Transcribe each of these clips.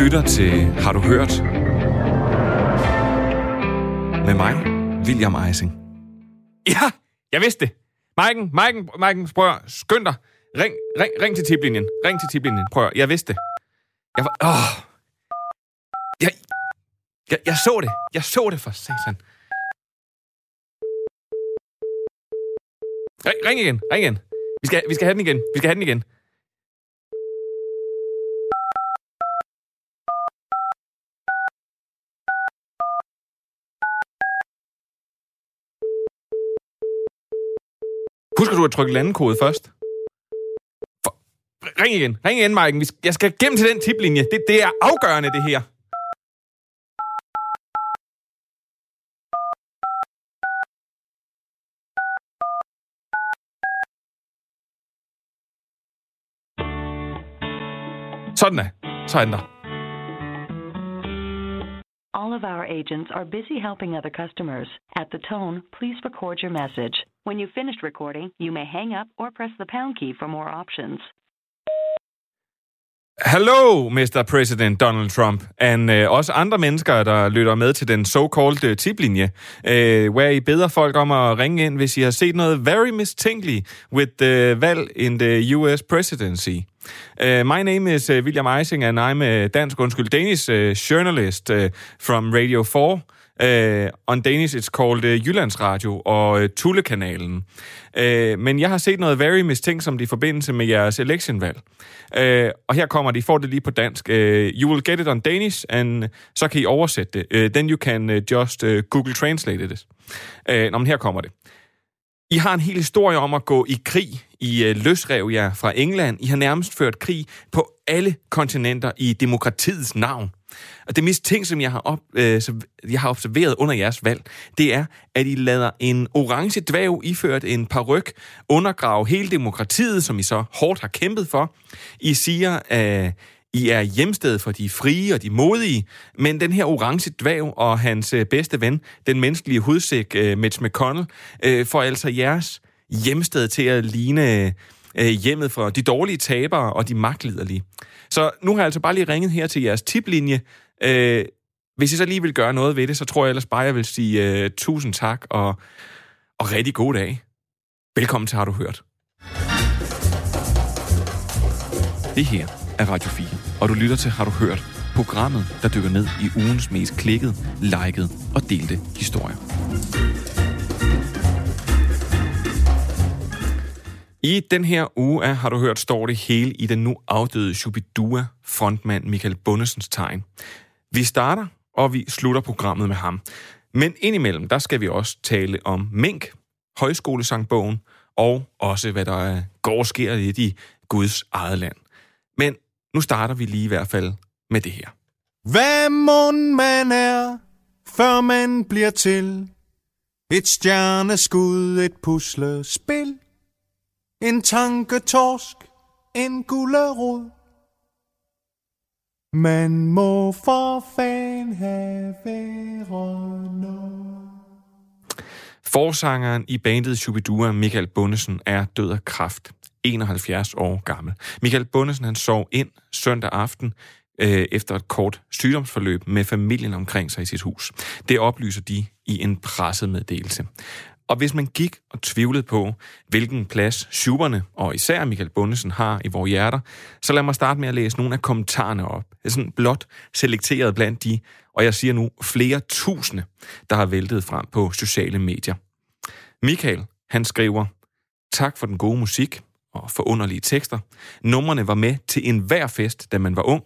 lytter til Har du hørt? Med mig, William Eising. Ja, jeg vidste det. Maiken, Maiken, Maiken, prøv at, skynd dig. Ring, ring, ring til tiplinjen. Ring til tiplinjen. Prøv at, jeg vidste det. Jeg var, åh. Jeg, jeg, jeg så det. Jeg så det for satan. Ring, ring igen, ring igen. Vi skal, vi skal have den igen. Vi skal have den igen. Husker du at trykke landekode først? For... Ring igen. Ring igen, Maiken. Jeg skal gennem til den tiplinje. Det, det er afgørende, det her. Sådan er. Så er den der. All of our agents are busy helping other customers. At the tone, please record your message. When you've finished recording, you may hang up or press the pound key for more options. Hello, Mr. President Donald Trump, and uh, også andre mennesker, der lytter med til den so-called tiplinje, uh, where I beder folk om at ringe ind, hvis I har set noget very mistænkeligt with the valg in the US presidency. Uh, my name is uh, William Eising, and I'm a dansk, undskyld, Danish uh, journalist uh, from Radio 4. Uh, on Danish, it's called øh, uh, Jyllands Radio og uh, Tullekanalen. Uh, men jeg har set noget very mistænksomt i forbindelse med jeres electionvalg. Uh, og her kommer de, får det lige på dansk. Uh, you will get it on Danish, and så kan I oversætte det. Uh, then you can uh, just uh, Google Translate it. Uh, nå, men her kommer det. I har en hel historie om at gå i krig. I øh, løsrev jer fra England. I har nærmest ført krig på alle kontinenter i demokratiets navn. Og det mest ting, som jeg har, op, øh, som jeg har observeret under jeres valg, det er, at I lader en orange dværg iført en paryk undergrave hele demokratiet, som I så hårdt har kæmpet for. I siger, at I er hjemsted for de frie og de modige, men den her orange dværg og hans øh, bedste ven, den menneskelige hudsæk, øh, Mitch McConnell, øh, får altså jeres hjemsted til at ligne øh, hjemmet for de dårlige tabere og de magtliderlige. Så nu har jeg altså bare lige ringet her til jeres tiplinje. Øh, hvis I så lige vil gøre noget ved det, så tror jeg ellers bare, jeg vil sige øh, tusind tak og, og rigtig god dag. Velkommen til Har du hørt. Det her er Radio 4, og du lytter til Har du hørt? Programmet, der dykker ned i ugens mest klikkede, likede og delte historier. I den her uge af Har du hørt, står det hele i den nu afdøde Shubidua frontmand Michael Bundesens tegn. Vi starter, og vi slutter programmet med ham. Men indimellem, der skal vi også tale om mink, højskolesangbogen, og også hvad der øh, går og sker lidt i Guds eget land. Men nu starter vi lige i hvert fald med det her. Hvad mund man er, før man bliver til et stjerneskud, et puslespil, en tanketorsk, en gullerod. Man må for fan have noget. Forsangeren i bandet Shubidua, Michael Bundesen, er død af kraft. 71 år gammel. Michael Bundesen han sov ind søndag aften øh, efter et kort sygdomsforløb med familien omkring sig i sit hus. Det oplyser de i en pressemeddelelse. Og hvis man gik og tvivlede på, hvilken plads Schuberne og især Michael Bundesen har i vores hjerter, så lad mig starte med at læse nogle af kommentarerne op. Det er sådan blot selekteret blandt de, og jeg siger nu, flere tusinde, der har væltet frem på sociale medier. Michael, han skriver, tak for den gode musik og forunderlige tekster. Numrene var med til enhver fest, da man var ung,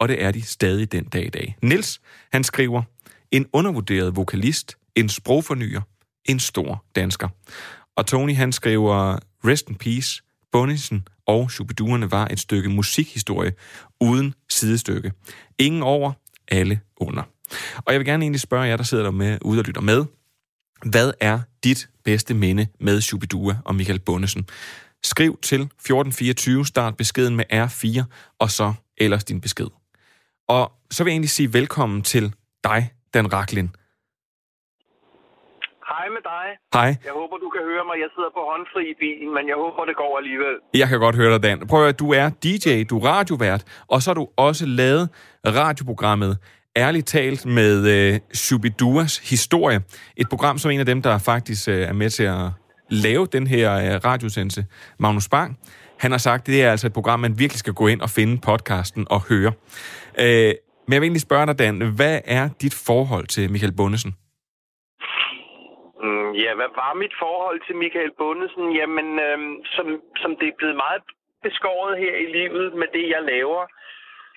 og det er de stadig den dag i dag. Nils, han skriver, en undervurderet vokalist, en sprogfornyer, en stor dansker. Og Tony, han skriver, rest in peace, Bonnesen og Shubiduerne var et stykke musikhistorie uden sidestykke. Ingen over, alle under. Og jeg vil gerne egentlig spørge jer, der sidder der med, ude og lytter med, hvad er dit bedste minde med Shubidua og Michael Bonnesen? Skriv til 1424, start beskeden med R4, og så ellers din besked. Og så vil jeg egentlig sige velkommen til dig, Dan Raklin. Hej med dig. Hej. Jeg håber, du kan høre mig. Jeg sidder på håndfri i bilen, men jeg håber, det går alligevel. Jeg kan godt høre dig, Dan. Prøv at høre, du er DJ, du er radiovært, og så har du også lavet radioprogrammet Ærligt talt med øh, Shubiduas historie. Et program som en af dem, der faktisk øh, er med til at lave den her øh, radiosendelse, Magnus Bang. Han har sagt, at det er altså et program, man virkelig skal gå ind og finde podcasten og høre. Øh, men jeg vil egentlig spørge dig, Dan, hvad er dit forhold til Michael Bundesen? Ja, hvad var mit forhold til Michael Bundesen? Jamen, øhm, som, som det er blevet meget beskåret her i livet med det, jeg laver,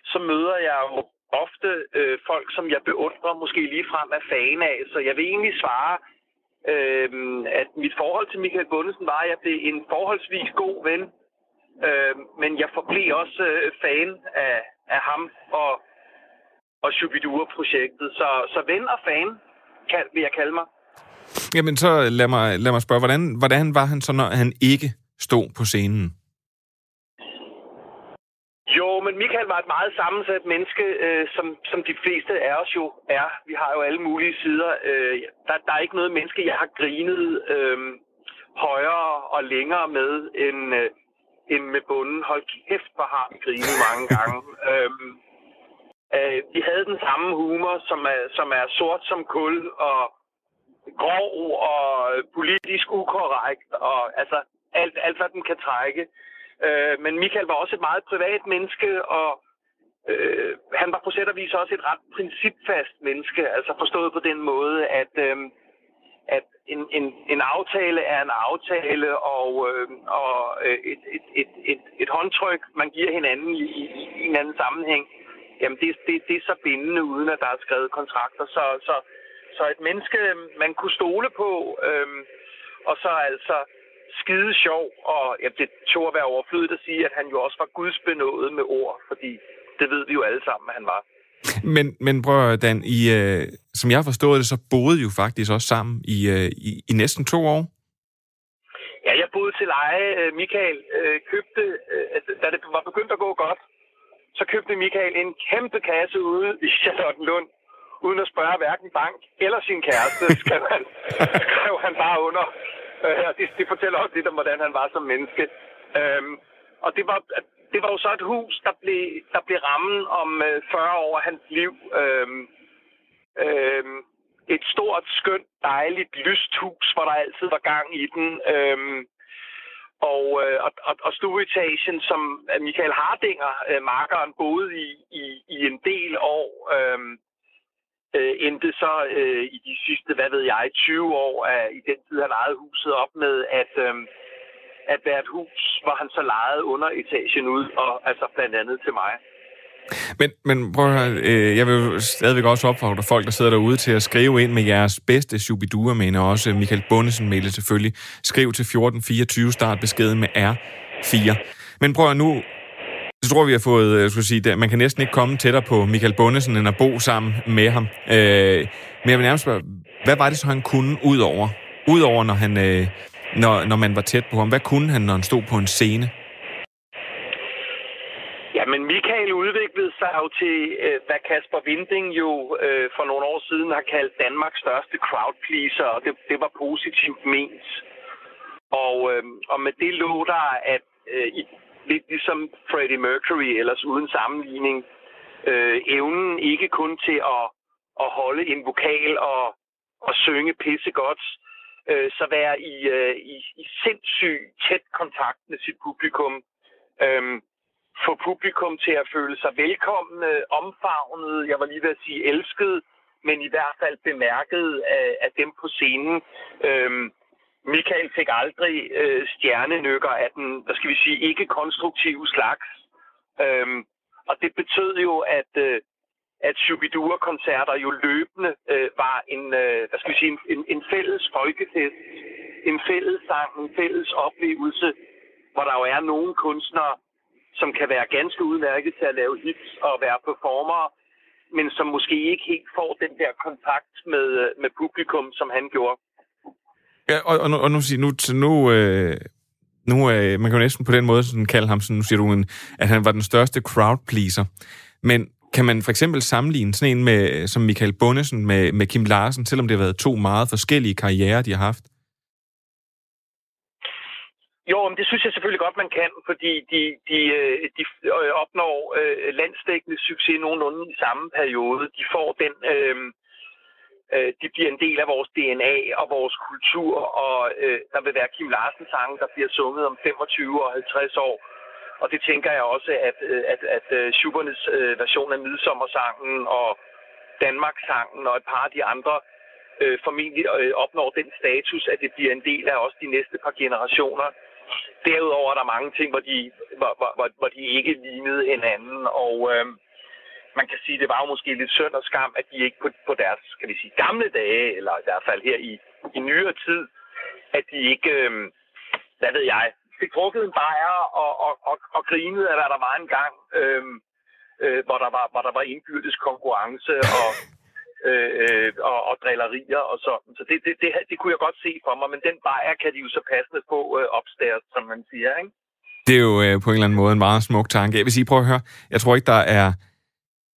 så møder jeg jo ofte øh, folk, som jeg beundrer, måske lige frem af fan af. Så jeg vil egentlig svare, øh, at mit forhold til Michael Bundesen var, at jeg blev en forholdsvis god ven. Øh, men jeg forblev også øh, fan af, af ham og, og Shubidua-projektet. Så, så ven og fan kan, vil jeg kalde mig. Jamen, så lad mig, lad mig spørge, hvordan, hvordan var han så, når han ikke stod på scenen? Jo, men Michael var et meget sammensat menneske, øh, som, som de fleste af os jo er. Vi har jo alle mulige sider. Øh, der, der er ikke noget menneske, jeg har grinet øh, højere og længere med end, øh, end med bunden. Hold kæft, hvor har vi grinet mange gange. øh, øh, vi havde den samme humor, som er, som er sort som kul og grov og politisk ukorrekt og altså alt, alt hvad den kan trække. Øh, men Michael var også et meget privat menneske, og øh, han var på sæt og vis også et ret principfast menneske, altså forstået på den måde, at, øh, at en, en, en aftale er en aftale, og, øh, og et, et, et, et, et håndtryk, man giver hinanden i, i, i en anden sammenhæng, jamen det, det, det er så bindende, uden at der er skrevet kontrakter. Så, så, så et menneske, man kunne stole på, øh, og så altså skide sjov, og ja, det tog at være overflødigt at sige, at han jo også var gudsbenået med ord, fordi det ved vi jo alle sammen, at han var. Men, men prøv Dan, I, øh, som jeg forstået det, så boede I jo faktisk også sammen i, øh, i, i næsten to år. Ja, jeg boede til leje. Øh, Michael øh, købte, øh, da det var begyndt at gå godt, så købte Michael en kæmpe kasse ude i Charlottenlund, uden at spørge hverken bank eller sin kæreste, skrev han, skrev han bare under. Øh, det, det fortæller også lidt om, hvordan han var som menneske. Øhm, og det var, det var jo så et hus, der blev, der blev rammen om øh, 40 år af hans liv. Øhm, øhm, et stort, skønt, dejligt, lyst hus, hvor der altid var gang i den. Øhm, og, øh, og, og, og stueetagen, som Michael Hardinger, øh, markeren, boede i, i, i en del år. Øhm, øh, endte så øh, i de sidste, hvad ved jeg, 20 år af, i den tid, han ejede huset op med, at, øh, at være et hus, hvor han så lejede under etagen ud, og altså blandt andet til mig. Men, men prøv at høre, øh, jeg vil stadigvæk også opfordre folk, der sidder derude, til at skrive ind med jeres bedste subidua, men også Michael Bundesen mail selvfølgelig. Skriv til 1424, start beskeden med R4. Men prøv at nu, jeg tror, vi har fået, øh, jeg skulle sige, man kan næsten ikke komme tættere på Michael Bundesen, end at bo sammen med ham. Øh, men jeg vil nærmest spørge, hvad var det så, han kunne udover? Udover, når, han, øh, når, når man var tæt på ham. Hvad kunne han, når han stod på en scene? Ja, men Michael udviklede sig jo til, øh, hvad Kasper Winding jo øh, for nogle år siden har kaldt Danmarks største crowd pleaser, og det, det var positivt ment. Og, øh, og med det lå der, at øh, i lidt ligesom Freddie Mercury, ellers uden sammenligning, øh, evnen ikke kun til at, at holde en vokal og, og synge pisse godt, øh, så være i, øh, i, i sindssyg tæt kontakt med sit publikum. Øh, få publikum til at føle sig velkomne, omfavnet, jeg var lige ved at sige elsket, men i hvert fald bemærket af, af dem på scenen. Øh, Michael fik aldrig øh, stjernenykker af den, hvad skal vi sige, ikke konstruktive slags. Øhm, og det betød jo, at, øh, at Shubidua-koncerter jo løbende øh, var en, øh, hvad skal vi sige, en, en fælles folkefest, en fælles sang, en fælles oplevelse, hvor der jo er nogle kunstnere, som kan være ganske udmærket til at lave hits og være performere, men som måske ikke helt får den der kontakt med, øh, med publikum, som han gjorde. Ja, og, og, nu, og nu, nu, nu, øh, nu øh, man kan jo næsten på den måde sådan kalde ham, sådan, nu siger du, en, at han var den største crowd pleaser. Men kan man for eksempel sammenligne sådan en med, som Michael Bundesen med, med Kim Larsen, selvom det har været to meget forskellige karrierer, de har haft? Jo, men det synes jeg selvfølgelig godt, man kan, fordi de, de, øh, de øh, opnår øh, landsdækkende succes nogenlunde i samme periode. De får den, øh, Øh, de bliver en del af vores DNA og vores kultur, og øh, der vil være Kim Larsen sange, der bliver sunget om 25 og 50 år. Og det tænker jeg også, at, øh, at, at, øh, at Schubernes øh, version af Midsommersangen og Danmarkssangen og et par af de andre øh, formentlig øh, opnår den status, at det bliver en del af også de næste par generationer. Derudover er der mange ting, hvor de, hvor, hvor, hvor de ikke lignede hinanden, og øh, man kan sige, det var jo måske lidt synd og skam, at de ikke på, på deres, kan vi sige, gamle dage, eller i hvert fald her i, i nyere tid, at de ikke, øh, hvad ved jeg, fik drukket en bajer og, og, og, og grinede af, hvad der var engang, øh, øh, hvor, der var, hvor der var indbyrdes konkurrence og øh, øh, og, og drillerier og sådan. Så det, det, det, det kunne jeg godt se for mig, men den bajer kan de jo så passende på øh, opstairs, som man siger, ikke? Det er jo øh, på en eller anden måde en meget smuk tanke. Jeg vil sige, prøv at høre, jeg tror ikke, der er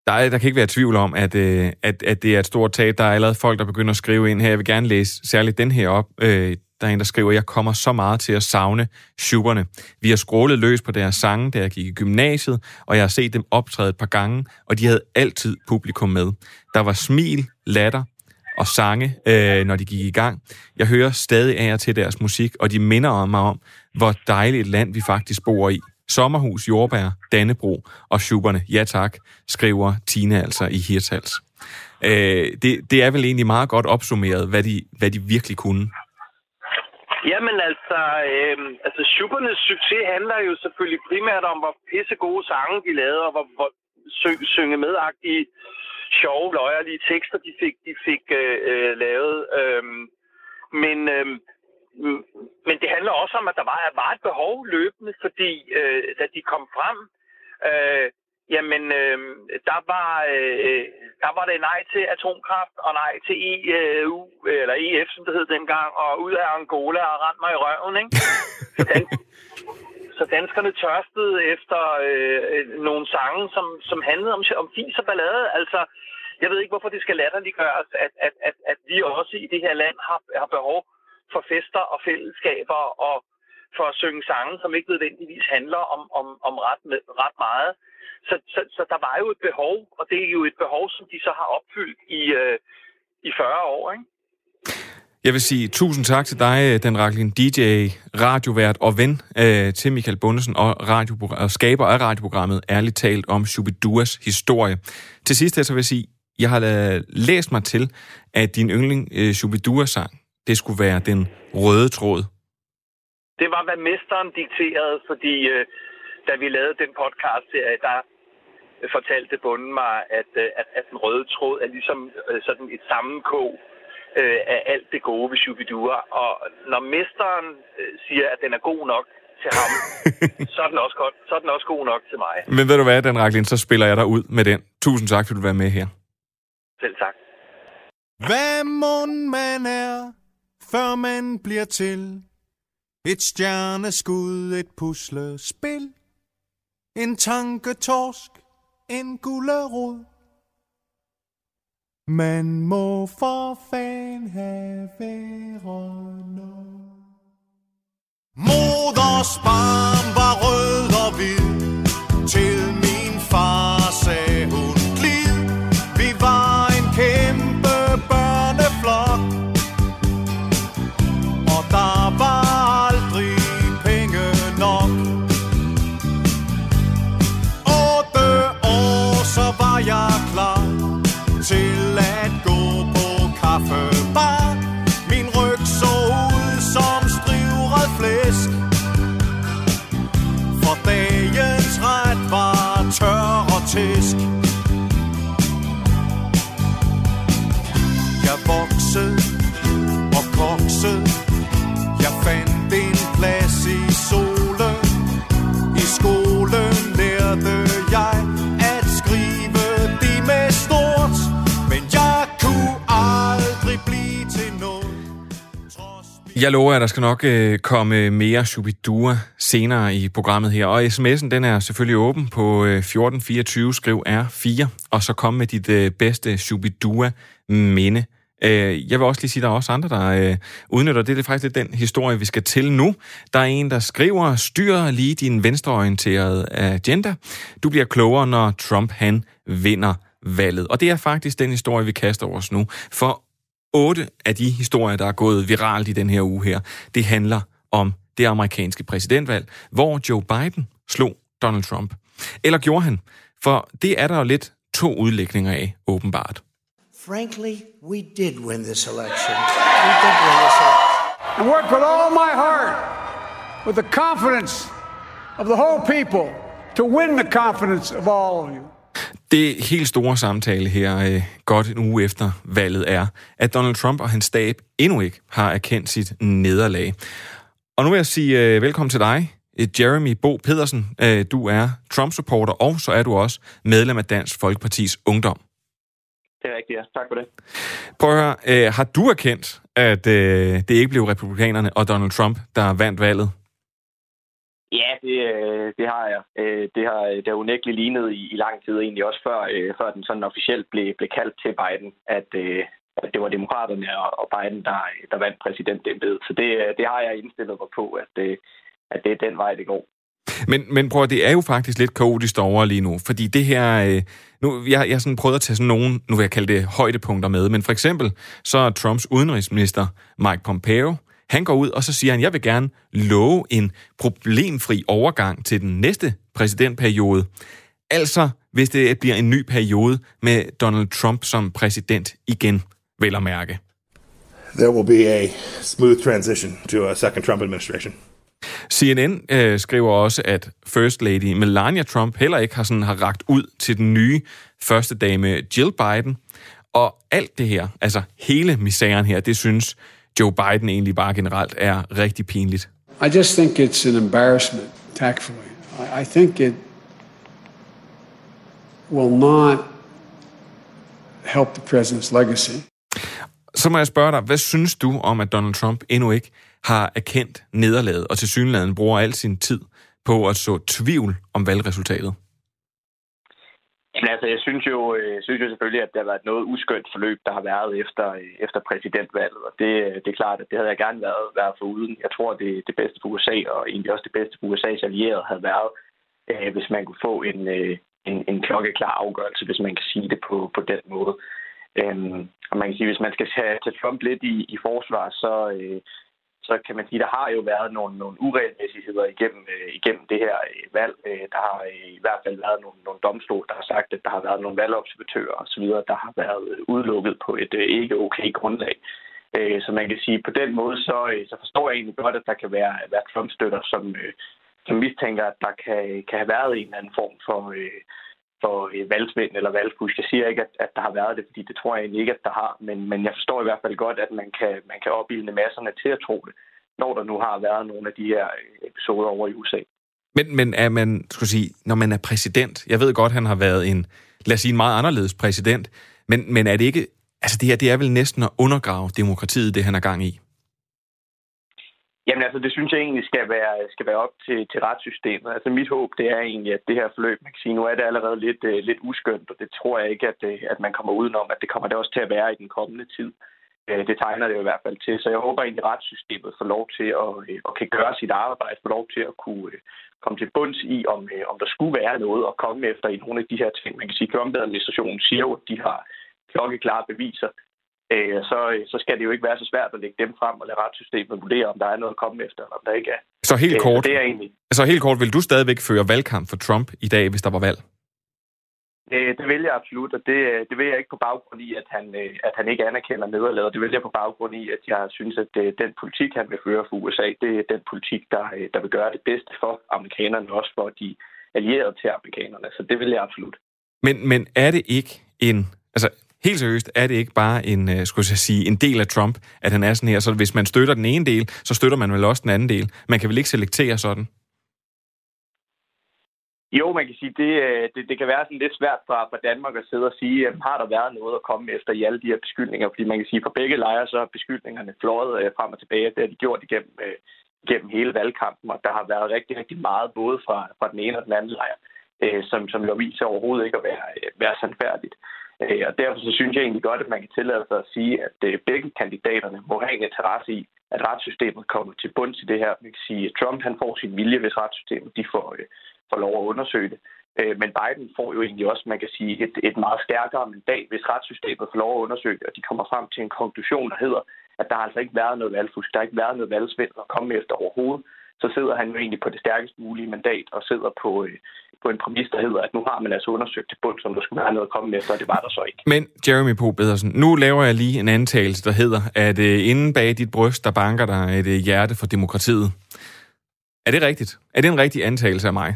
der, er, der kan ikke være tvivl om, at, øh, at, at det er et stort tab. Der er allerede folk, der begynder at skrive ind her. Jeg vil gerne læse særligt den her op. Øh, der er en, der skriver, jeg kommer så meget til at savne Schuberne. Vi har skrålet løs på deres sange, da jeg gik i gymnasiet, og jeg har set dem optræde et par gange, og de havde altid publikum med. Der var smil, latter og sange, øh, når de gik i gang. Jeg hører stadig af og til deres musik, og de minder mig om, hvor dejligt et land vi faktisk bor i. Sommerhus, jordbær, Dannebro og Schuberne. Ja tak, skriver Tina altså i Hirtals. Øh, det, det er vel egentlig meget godt opsummeret, hvad de, hvad de virkelig kunne. Jamen altså, øh, altså Schubernes succes handler jo selvfølgelig primært om, hvor pisse gode sange de lavede, og hvor, hvor sy- synge medagtige, sjove, løjerlige tekster, de fik, de fik øh, øh, lavet. Øh, men, øh, men det handler også om, at der var, var et behov løbende, fordi øh, da de kom frem, øh, Jamen, øh, der, var, øh, der var det nej til atomkraft og nej til EU, eller EF, som det hed dengang, og ud af Angola og rent mig i røven, ikke? Dan så danskerne tørstede efter øh, nogle sange, som, som handlede om, om fis og ballade. Altså, jeg ved ikke, hvorfor det skal latterliggøres, at, at, at, at vi også i det her land har, har behov for fester og fællesskaber og for at synge sange, som ikke nødvendigvis handler om, om, om ret, ret meget. Så, så, så der var jo et behov, og det er jo et behov, som de så har opfyldt i, øh, i 40 år, ikke? Jeg vil sige tusind tak til dig, øh, den Raklin DJ, radiovært og ven øh, til Michael Bundesen og, og skaber af radioprogrammet Ærligt talt om Shubiduas historie. Til sidst så vil jeg sige, jeg har læst mig til, at din yndling øh, Shubidua-sang, det skulle være den røde tråd. Det var, hvad mesteren dikterede, fordi øh, da vi lavede den podcast-serie, der fortalte bunden mig, at, øh, at, at den røde tråd er ligesom øh, sådan et sammenkog øh, af alt det gode ved Shubidua. Og når mesteren øh, siger, at den er god nok til ham, så, er den også godt, så er den også god nok til mig. Men ved du hvad, Dan Raklin, så spiller jeg dig ud med den. Tusind tak, fordi du var med her. Selv tak. Hvad må man er, før man bliver til? Et stjerneskud, et puslespil. En tanketorsk, en gullerod. Man må for fan have rønner. Moders barn var rød og hvid Til min far sagde hun Jeg lover, at der skal nok øh, komme mere Shubidua senere i programmet her. Og sms'en, den er selvfølgelig åben på øh, 1424, skriv R4, og så kom med dit øh, bedste Shubidua-minde. Øh, jeg vil også lige sige, at der er også andre, der øh, udnytter det. Det er faktisk lidt den historie, vi skal til nu. Der er en, der skriver, styr lige din venstreorienterede agenda. Du bliver klogere, når Trump han vinder valget. Og det er faktisk den historie, vi kaster over os nu. For otte af de historier, der er gået viralt i den her uge her, det handler om det amerikanske præsidentvalg, hvor Joe Biden slog Donald Trump. Eller gjorde han? For det er der jo lidt to udlægninger af, åbenbart. Frankly, we did win this election. We did win this election. And work with all my heart, with the confidence of the whole people, to win the confidence of all of you. Det helt store samtale her, øh, godt en uge efter valget, er, at Donald Trump og hans stab endnu ikke har erkendt sit nederlag. Og nu vil jeg sige øh, velkommen til dig, øh, Jeremy Bo Pedersen. Øh, du er Trump-supporter, og så er du også medlem af Dansk Folkepartis Ungdom. Det er rigtigt, ja. Tak for det. Prøv at høre, øh, har du erkendt, at øh, det ikke blev republikanerne og Donald Trump, der vandt valget? Ja, det, øh, det har jeg. Øh, det har, øh, det har unægteligt lignet i, i lang tid, egentlig også før, før den sådan officielt blev, blev kaldt til Biden, at, at det var demokraterne og Biden, der, der vandt præsidentembedet. Så det, det har jeg indstillet mig på, at, at det er den vej, det går. Men, men prøv det er jo faktisk lidt kaotisk over lige nu, fordi det her... Øh, nu, jeg, jeg sådan prøvet at tage sådan nogle, nu vil jeg kalde det højdepunkter med, men for eksempel, så er Trumps udenrigsminister Mike Pompeo, han går ud, og så siger han, jeg vil gerne love en problemfri overgang til den næste præsidentperiode. Altså, hvis det bliver en ny periode med Donald Trump som præsident igen, vel at mærke. There will be a smooth transition to a second Trump administration. CNN øh, skriver også, at First Lady Melania Trump heller ikke har, sådan, har ragt ud til den nye første dame Jill Biden. Og alt det her, altså hele misæren her, det synes Joe Biden egentlig bare generelt er rigtig pinligt. I just think it's an embarrassment, tactfully. I, think it will not help the president's legacy. Så må jeg spørge dig, hvad synes du om, at Donald Trump endnu ikke har erkendt nederlaget, og til synligheden bruger al sin tid på at så tvivl om valgresultatet? Jamen altså, jeg synes jo, øh, jeg synes jo selvfølgelig, at det har været noget uskyndt forløb, der har været efter, øh, efter præsidentvalget. Og det, øh, det er klart, at det havde jeg gerne været, været for uden. Jeg tror, det, det bedste for USA, og egentlig også det bedste for USA's allierede, havde været, øh, hvis man kunne få en, en, en klokkeklar afgørelse, hvis man kan sige det på, på den måde. Øhm, og man kan sige, hvis man skal tage, tage Trump lidt i, i forsvar, så, øh, så kan man sige, der har jo været nogle, nogle uregelmæssigheder igennem, øh, igennem det her øh, valg. Øh, der har øh, i hvert fald været nogle, nogle domstol, der har sagt, at der har været nogle valgobservatører osv., der har været øh, udelukket på et øh, ikke okay grundlag. Øh, så man kan sige, på den måde, så, øh, så forstår jeg egentlig godt, at der kan være, være Trump-støtter, som, øh, som mistænker, at der kan, kan have været en eller anden form for... Øh, for øh, valgsvind eller valgfusk. Jeg siger ikke, at, at der har været det, fordi det tror jeg egentlig ikke, at der har. Men, men jeg forstår i hvert fald godt, at man kan, man kan opbilde masserne til at tro det, når der nu har været nogle af de her øh, episoder over i USA. Men, men er man, skulle sige, når man er præsident, jeg ved godt, han har været en, lad os sige, en meget anderledes præsident, men, men er det ikke, altså det her, det er vel næsten at undergrave demokratiet, det han er gang i? Jamen altså, det synes jeg egentlig skal være, skal være op til, til retssystemet. Altså mit håb, det er egentlig, at det her forløb, man kan sige, nu er det allerede lidt, uh, lidt uskyndt, og det tror jeg ikke, at, uh, at man kommer udenom, at det kommer det også til at være i den kommende tid. Uh, det tegner det jo i hvert fald til. Så jeg håber egentlig, at retssystemet får lov til at, uh, at kan gøre sit arbejde, får lov til at kunne uh, komme til bunds i, om, uh, om der skulle være noget at komme efter i nogle af de her ting. Man kan sige, at Trump-administrationen siger jo, at de har klokkeklare beviser øh, så, så skal det jo ikke være så svært at lægge dem frem og lade retssystemet vurdere, om der er noget at komme efter, eller om der ikke er. Så helt kort, øh, det er egentlig... så helt kort, vil du stadigvæk føre valgkamp for Trump i dag, hvis der var valg? Det, det vil jeg absolut, og det, det vil jeg ikke på baggrund i, at han, øh, at han ikke anerkender nederlaget. Det vil jeg på baggrund i, at jeg synes, at øh, den politik, han vil føre for USA, det er den politik, der, øh, der vil gøre det bedste for amerikanerne, også for de allierede til amerikanerne. Så det vil jeg absolut. Men, men er det ikke en... Altså, helt seriøst, er det ikke bare en, øh, skulle jeg sige, en del af Trump, at han er sådan her? Så hvis man støtter den ene del, så støtter man vel også den anden del. Man kan vel ikke selektere sådan? Jo, man kan sige, det, øh, det, det kan være sådan lidt svært fra, fra Danmark at sidde og sige, at har der været noget at komme efter i alle de her beskyldninger? Fordi man kan sige, at for begge lejre, så er beskyldningerne flået øh, frem og tilbage. Det har de gjort igennem, igennem hele valgkampen, og der har været rigtig, rigtig meget, både fra, fra den ene og den anden lejr, som, som jo viser overhovedet ikke at være, være sandfærdigt. Øh, og derfor så synes jeg egentlig godt, at man kan tillade sig at sige, at øh, begge kandidaterne må have en interesse i, at retssystemet kommer til bunds i det her. Man kan sige, at Trump han får sin vilje, hvis retssystemet de får, øh, får lov at undersøge det. Øh, men Biden får jo egentlig også, man kan sige, et, et meget stærkere mandat, hvis retssystemet får lov at undersøge det, og de kommer frem til en konklusion, der hedder, at der har altså ikke været noget valgfusk, der har ikke været noget valgsvind at komme efter overhovedet, så sidder han jo egentlig på det stærkest mulige mandat og sidder på, øh, på en præmis, der hedder, at nu har man altså undersøgt til bund, som der skulle være noget at komme efter, og det var der så ikke. Men Jeremy Po Pedersen, nu laver jeg lige en antagelse, der hedder, at øh, inden bag dit bryst, der banker der et øh, hjerte for demokratiet. Er det rigtigt? Er det en rigtig antagelse af mig?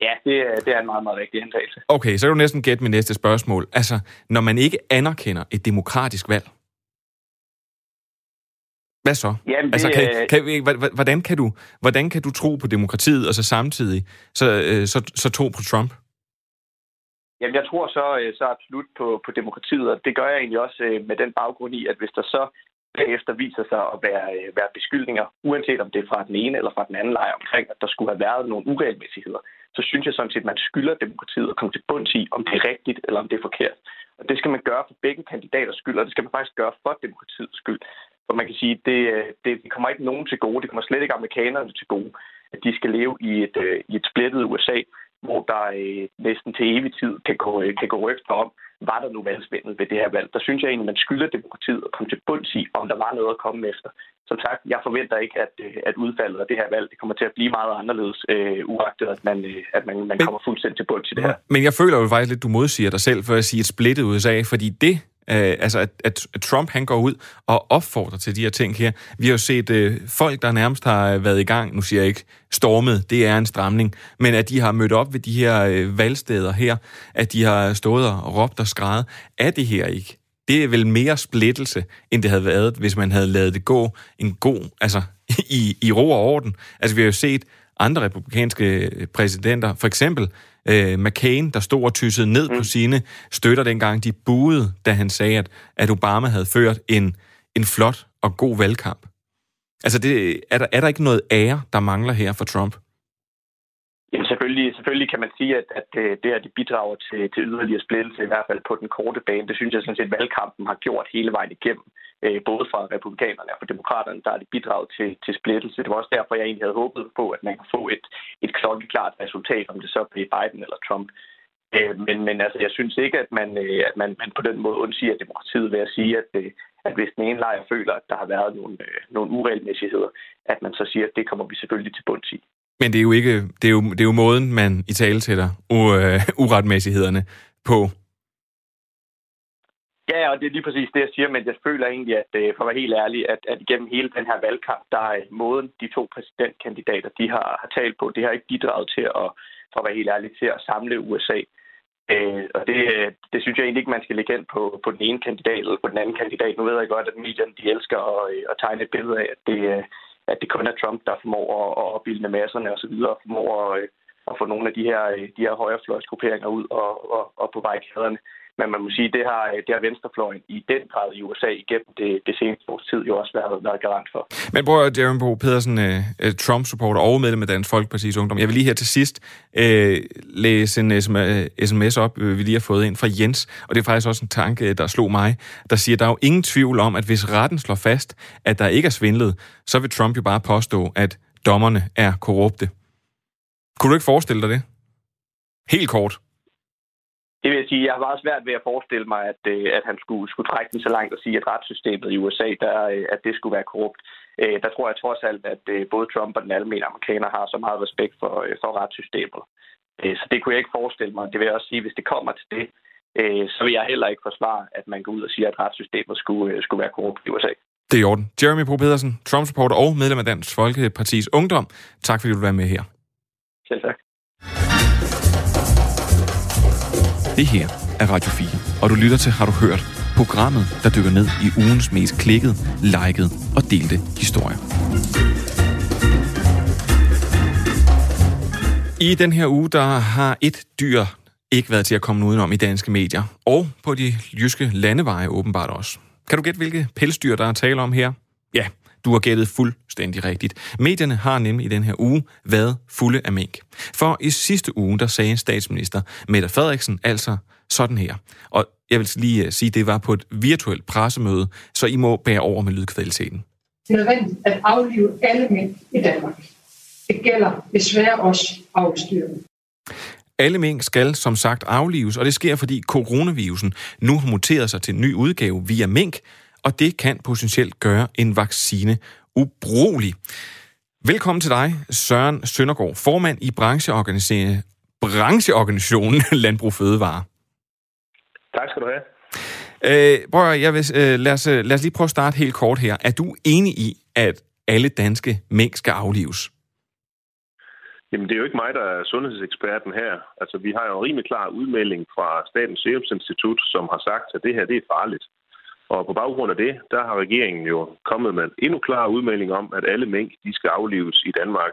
Ja, det, er- det er en meget, meget rigtig antagelse. Okay, så kan du næsten gætte mit næste spørgsmål. Altså, når man ikke anerkender et demokratisk valg, hvad så? Jamen, det, altså, kan, kan, hvordan, kan du, hvordan kan du tro på demokratiet, og så samtidig så, øh, så, så tro på Trump? Jamen, jeg tror så, øh, så absolut på, på demokratiet, og det gør jeg egentlig også øh, med den baggrund i, at hvis der så bagefter viser sig at være, være beskyldninger, uanset om det er fra den ene eller fra den anden lejr omkring, at der skulle have været nogle uregelmæssigheder, så synes jeg sådan set, at man skylder demokratiet at komme til bunds i, om det er rigtigt eller om det er forkert. Og det skal man gøre for begge kandidaters skyld, og det skal man faktisk gøre for demokratiets skyld. For man kan sige, det, øh, det, det kommer ikke nogen til gode, det kommer slet ikke amerikanerne til gode, at de skal leve i et, øh, i et splittet USA, hvor der øh, næsten til evig tid kan gå, øh, kan gå rygter om, var der nu valgsvindel ved det her valg. Der synes jeg egentlig, man skylder demokratiet at komme til bunds i, om der var noget at komme efter. Som sagt, jeg forventer ikke, at, at udfaldet af det her valg det kommer til at blive meget anderledes, øh, uagtet at man, øh, at man, man kommer fuldstændig til bunds i det her. Men jeg føler jo faktisk lidt, du modsiger dig selv for at sige et splittet USA, fordi det, øh, altså at, at Trump han går ud og opfordrer til de her ting her. Vi har jo set øh, folk, der nærmest har været i gang, nu siger jeg ikke stormet, det er en stramning, men at de har mødt op ved de her øh, valgsteder her, at de har stået og råbt og skrejet, er det her ikke? Det er vel mere splittelse, end det havde været, hvis man havde lavet det gå en god, altså i, i ro og orden. Altså vi har jo set andre republikanske præsidenter, for eksempel øh, McCain, der stod og tyssede ned mm. på sine støtter dengang, de buede, da han sagde, at, at Obama havde ført en, en flot og god valgkamp. Altså, det, er, der, er der ikke noget ære, der mangler her for Trump? Jamen selvfølgelig, selvfølgelig kan man sige, at, at øh, det her det bidrager til, til yderligere splittelse, i hvert fald på den korte bane. Det synes jeg sådan set, valgkampen har gjort hele vejen igennem. Øh, både fra republikanerne og fra demokraterne, der er det bidraget til, til splittelse. Det var også derfor, jeg egentlig havde håbet på, at man kunne få et, et klokkeklart resultat, om det så blev Biden eller Trump. Øh, men, men altså, jeg synes ikke, at man, øh, at man, man på den måde undsiger demokratiet ved at sige, at, at hvis den ene lejr føler, at der har været nogle, nogle uregelmæssigheder, at man så siger, at det kommer vi selvfølgelig til bunds i. Men det er jo ikke, det er jo, det er jo måden, man i tale sætter uh, uretmæssighederne på. Ja, og det er lige præcis det, jeg siger, men jeg føler egentlig, at øh, for at være helt ærlig, at, at gennem hele den her valgkamp, der er måden, de to præsidentkandidater, de har, har talt på, det har ikke bidraget til at, for at være helt ærlig, til at samle USA. Øh, og det, øh, det synes jeg egentlig ikke, man skal lægge ind på, på den ene kandidat eller på den anden kandidat. Nu ved jeg godt, at medierne de elsker at, øh, at tegne et billede af, at det, at det kun er Trump, der formår at, at opbilde masserne og så videre, formår at, at få nogle af de her, de her højrefløjsgrupperinger ud og, og, og på barrikaderne. Men man må sige, det har, det har venstrefløjen i den grad i USA igennem det, det seneste års tid jo også været, været garant for. Men bror Jeremy Bo Pedersen, uh, Trump-supporter og medlem af Dansk Folkeparti's Ungdom. Jeg vil lige her til sidst uh, læse en sms op, vi lige har fået ind fra Jens, og det er faktisk også en tanke, der slog mig, der siger, der er jo ingen tvivl om, at hvis retten slår fast, at der ikke er svindlet, så vil Trump jo bare påstå, at dommerne er korrupte. Kunne du ikke forestille dig det? Helt kort. Det vil jeg sige, jeg har meget svært ved at forestille mig, at, øh, at han skulle, skulle trække den så langt og sige, at retssystemet i USA, der, øh, at det skulle være korrupt. Øh, Der tror jeg trods alt, at både Trump og den almindelige amerikaner har så meget respekt for, for retssystemet. Så det kunne jeg ikke forestille mig. Det vil jeg også sige, hvis det kommer til det, så vil jeg heller ikke forsvare, at man går ud og siger, at retssystemet skulle, skulle være korrupt i USA. Det er i orden. Jeremy Pro Pedersen, Trump-supporter og medlem af Dansk Folkeparti's Ungdom. Tak fordi du var med her. Selv tak. Det her er Radio 4, og du lytter til Har du hørt? Programmet, der dykker ned i ugens mest klikket, liket og delte historier. I den her uge, der har et dyr ikke været til at komme udenom i danske medier, og på de jyske landeveje åbenbart også. Kan du gætte, hvilke pelsdyr, der er tale om her? Ja, du har gættet fuldstændig rigtigt. Medierne har nemlig i den her uge været fulde af mink. For i sidste uge, der sagde statsminister Mette Frederiksen altså sådan her. Og jeg vil lige sige, at det var på et virtuelt pressemøde, så I må bære over med lydkvaliteten. Det er nødvendigt at aflive alle mink i Danmark. Det gælder desværre også afstyrene. Alle mink skal som sagt aflives, og det sker, fordi coronavirusen nu har muteret sig til en ny udgave via mink, og det kan potentielt gøre en vaccine ubrugelig. Velkommen til dig, Søren Søndergaard, formand i brancheorganisationen, brancheorganisationen Landbrug Fødevare. Tak skal du have. Øh, prøv at, jeg vil, øh, lad, os, lad os lige prøve at starte helt kort her. Er du enig i, at alle danske mink skal aflives? Jamen, det er jo ikke mig, der er sundhedseksperten her. Altså, vi har jo en rimelig klar udmelding fra Statens Serum Institut, som har sagt, at det her det er farligt. Og på baggrund af det, der har regeringen jo kommet med en endnu klar udmelding om, at alle mink de skal aflives i Danmark,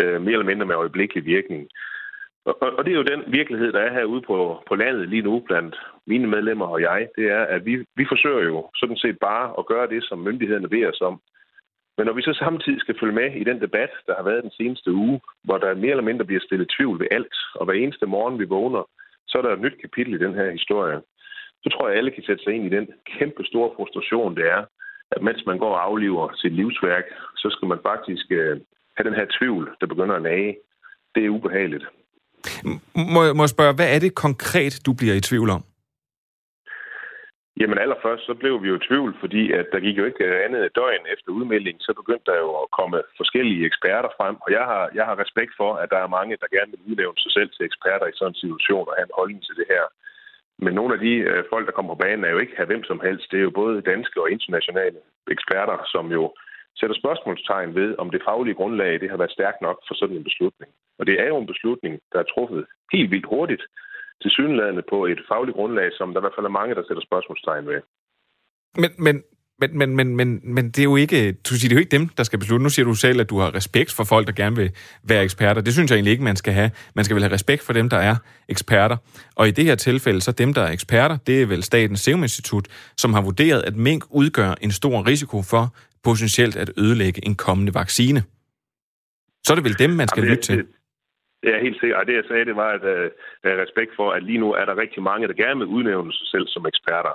øh, mere eller mindre med øjeblikkelig virkning. Og, og det er jo den virkelighed, der er herude på, på landet lige nu blandt mine medlemmer og jeg. Det er, at vi, vi forsøger jo sådan set bare at gøre det, som myndighederne beder os om. Men når vi så samtidig skal følge med i den debat, der har været den seneste uge, hvor der mere eller mindre bliver stillet tvivl ved alt, og hver eneste morgen vi vågner, så er der et nyt kapitel i den her historie. Så tror jeg, at alle kan sætte sig ind i den kæmpe store frustration, det er, at mens man går og afliver sit livsværk, så skal man faktisk øh, have den her tvivl, der begynder at nage. Det er ubehageligt. Må, må jeg spørge, hvad er det konkret, du bliver i tvivl om? Jamen allerførst, så blev vi jo i tvivl, fordi at der gik jo ikke andet et døgn efter udmelding, så begyndte der jo at komme forskellige eksperter frem, og jeg har, jeg har respekt for, at der er mange, der gerne vil udnævne sig selv til eksperter i sådan en situation og have en holdning til det her. Men nogle af de øh, folk, der kommer på banen, er jo ikke her hvem som helst. Det er jo både danske og internationale eksperter, som jo sætter spørgsmålstegn ved, om det faglige grundlag det har været stærkt nok for sådan en beslutning. Og det er jo en beslutning, der er truffet helt vildt hurtigt, til synlædende på et fagligt grundlag, som der i hvert fald er mange, der sætter spørgsmålstegn ved. Men, men, men, men, men, men, men det er jo ikke, du siger, det er jo ikke dem, der skal beslutte. Nu siger du selv, at du har respekt for folk, der gerne vil være eksperter. Det synes jeg egentlig ikke, man skal have. Man skal vel have respekt for dem, der er eksperter. Og i det her tilfælde, så dem, der er eksperter, det er vel Statens Serum Institut, som har vurderet, at mink udgør en stor risiko for potentielt at ødelægge en kommende vaccine. Så er det vel dem, man skal Jamen, lytte til. Det, er helt sikkert. Og det, jeg sagde, det var, at uh, respekt for, at lige nu er der rigtig mange, der gerne vil udnævne sig selv som eksperter.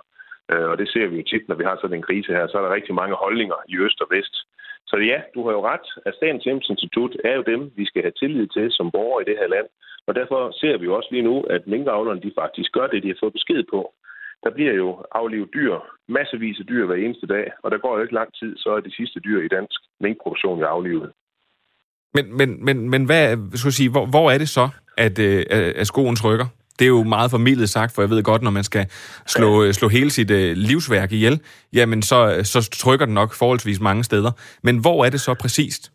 Øh, og det ser vi jo tit, når vi har sådan en krise her. Så er der rigtig mange holdninger i øst og vest. Så ja, du har jo ret. At Statens Serum Institut er jo dem, vi skal have tillid til som borgere i det her land. Og derfor ser vi jo også lige nu, at minkavlerne de faktisk gør det, de har fået besked på. Der bliver jo aflevet dyr, massevis af dyr hver eneste dag, og der går jo ikke lang tid, så er de sidste dyr i dansk minkproduktion jo aflevet. Men, men, men, men hvad, skal jeg sige, hvor, hvor er det så, at, øh, at skoen trykker? Det er jo meget formidlet sagt, for jeg ved godt, når man skal slå, slå hele sit øh, livsværk ihjel, jamen så, så trykker den nok forholdsvis mange steder. Men hvor er det så præcist?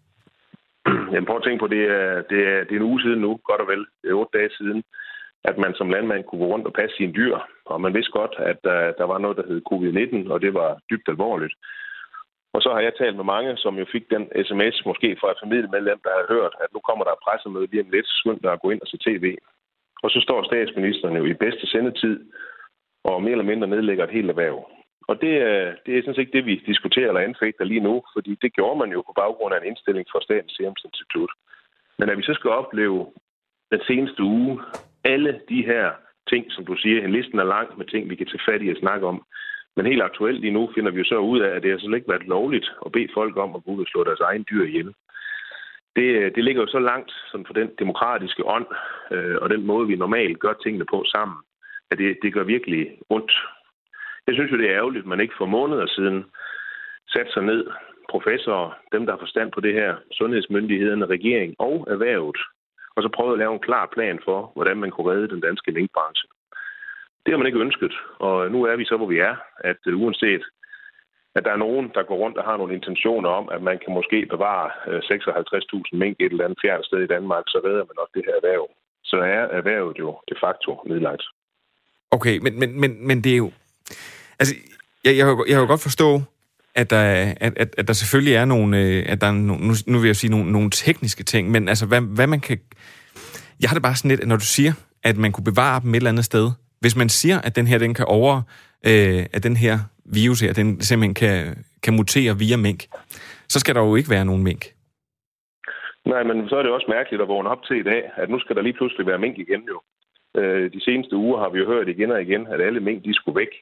Jamen prøv at tænke på, det er, det er, det er en uge siden nu, godt og vel. Det er otte dage siden, at man som landmand kunne gå rundt og passe sine dyr. Og man vidste godt, at der, der var noget, der hed covid-19, og det var dybt alvorligt. Og så har jeg talt med mange, som jo fik den sms, måske fra et familiemedlem, der har hørt, at nu kommer der et pressemøde lige om lidt, skynd dig at gå ind og se tv. Og så står statsministeren jo i bedste sendetid og mere eller mindre nedlægger et helt erhverv. Og det, det er sådan set ikke det, vi diskuterer eller anfægter lige nu, fordi det gjorde man jo på baggrund af en indstilling fra Statens Serum Institut. Men at vi så skal opleve den seneste uge alle de her ting, som du siger, en listen er lang med ting, vi kan tage fat i at snakke om. Men helt aktuelt lige nu finder vi jo så ud af, at det har slet ikke været lovligt at bede folk om at gå ud og slå deres egen dyr ihjel. Det, øh, det ligger jo så langt sådan for den demokratiske ånd øh, og den måde, vi normalt gør tingene på sammen, at det, det gør virkelig ondt. Jeg synes jo, det er ærgerligt, at man ikke for måneder siden satte sig ned, professorer, dem, der har forstand på det her, sundhedsmyndighederne, regering og erhvervet, og så prøvede at lave en klar plan for, hvordan man kunne redde den danske minkbranche. Det har man ikke ønsket, og nu er vi så, hvor vi er, at øh, uanset at der er nogen, der går rundt og har nogle intentioner om, at man kan måske bevare øh, 56.000 mink et eller andet fjernt sted i Danmark, så redder man nok det her erhverv. Så er erhvervet jo de facto nedlagt. Okay, men, men, men, men det er jo... Altså, jeg, jeg, jeg kan jo godt forstå, at der, at, at, at der selvfølgelig er nogle, øh, at der er nogle, nu, nu vil jeg sige nogle, nogle tekniske ting, men altså, hvad, hvad man kan Jeg har det bare sådan lidt, at når du siger, at man kunne bevare dem et eller andet sted, hvis man siger, at den her, den kan over, øh, at den her virus her, den simpelthen kan, kan mutere via mink, så skal der jo ikke være nogen mink. Nej, men så er det også mærkeligt at vågne op til i dag, at nu skal der lige pludselig være mink igen jo. Øh, de seneste uger har vi jo hørt igen og igen, at alle mink de skulle væk.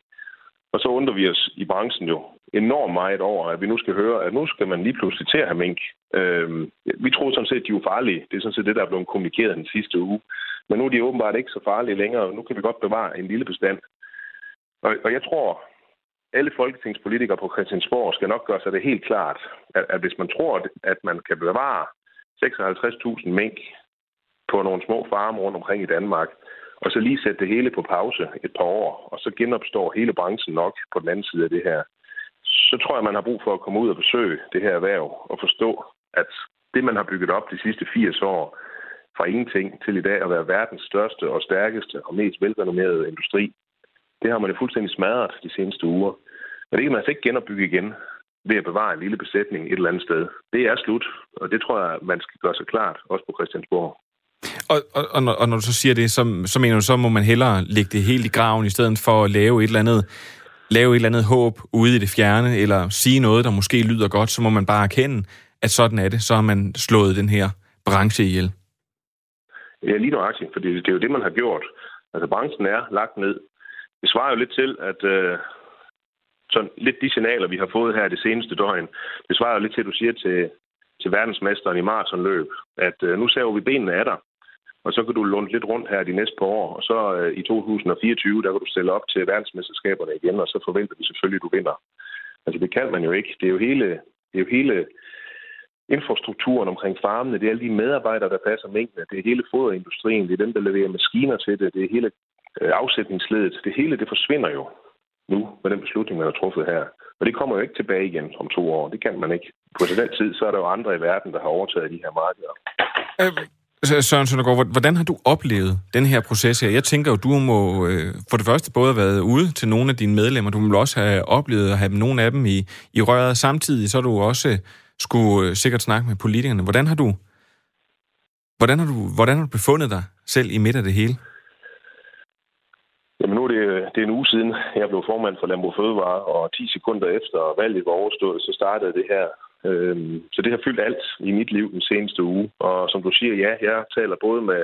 Og så undrer vi os i branchen jo enormt meget over, at vi nu skal høre, at nu skal man lige pludselig til at have mink. Øh, vi troede sådan set, at de var farlige. Det er sådan set det, der er blevet kommunikeret den sidste uge. Men nu er de åbenbart ikke så farlige længere. og Nu kan vi godt bevare en lille bestand. Og, og jeg tror, alle folketingspolitikere på Christiansborg skal nok gøre sig det helt klart, at, at hvis man tror, at man kan bevare 56.000 mink på nogle små farme rundt omkring i Danmark, og så lige sætte det hele på pause et par år, og så genopstår hele branchen nok på den anden side af det her, så tror jeg, man har brug for at komme ud og besøge det her erhverv og forstå, at det, man har bygget op de sidste 80 år, fra ingenting til i dag at være verdens største og stærkeste og mest velrenommerede industri, det har man jo fuldstændig smadret de seneste uger. Men det kan man altså ikke genopbygge igen ved at bevare en lille besætning et eller andet sted. Det er slut, og det tror jeg, man skal gøre sig klart, også på Christiansborg. Og, og, og, når, og når du så siger det, så, så mener du, så må man hellere lægge det helt i graven, i stedet for at lave et eller andet lave et eller andet håb ude i det fjerne, eller sige noget, der måske lyder godt, så må man bare erkende, at sådan er det. Så har man slået den her branche ihjel. Ja, lige nøjagtigt, for det, det er jo det, man har gjort. Altså, branchen er lagt ned. Det svarer jo lidt til, at øh, sådan lidt de signaler, vi har fået her det seneste døgn, det svarer jo lidt til, at du siger til, til verdensmesteren i maratonløb, at øh, nu ser vi benene af dig, og så kan du låne lidt rundt her de næste par år, og så øh, i 2024, der kan du stille op til verdensmesterskaberne igen, og så forventer vi selvfølgelig, at du vinder. Altså det kan man jo ikke. Det er jo hele, det er jo hele infrastrukturen omkring farmene, det er alle de medarbejdere, der passer mængden, det er hele foderindustrien, det er dem, der leverer maskiner til det, det er hele Øh, afsætningsledet. Det hele, det forsvinder jo nu med den beslutning, man har truffet her. Og det kommer jo ikke tilbage igen om to år. Det kan man ikke. På den tid, så er der jo andre i verden, der har overtaget de her markeder. Øh, Søren Søndergaard, hvordan har du oplevet den her proces her? Jeg tænker jo, du må øh, for det første både have været ude til nogle af dine medlemmer, du må også have oplevet at have nogle af dem i, i røret. Samtidig så har du også øh, skulle øh, sikkert snakke med politikerne. Hvordan har du hvordan har du, hvordan har du befundet dig selv i midt af det hele? Jamen nu er det, det er en uge siden, jeg blev formand for Landbrug Fødevare, og 10 sekunder efter valget var overstået, så startede det her. Øhm, så det har fyldt alt i mit liv den seneste uge. Og som du siger, ja, jeg taler både med,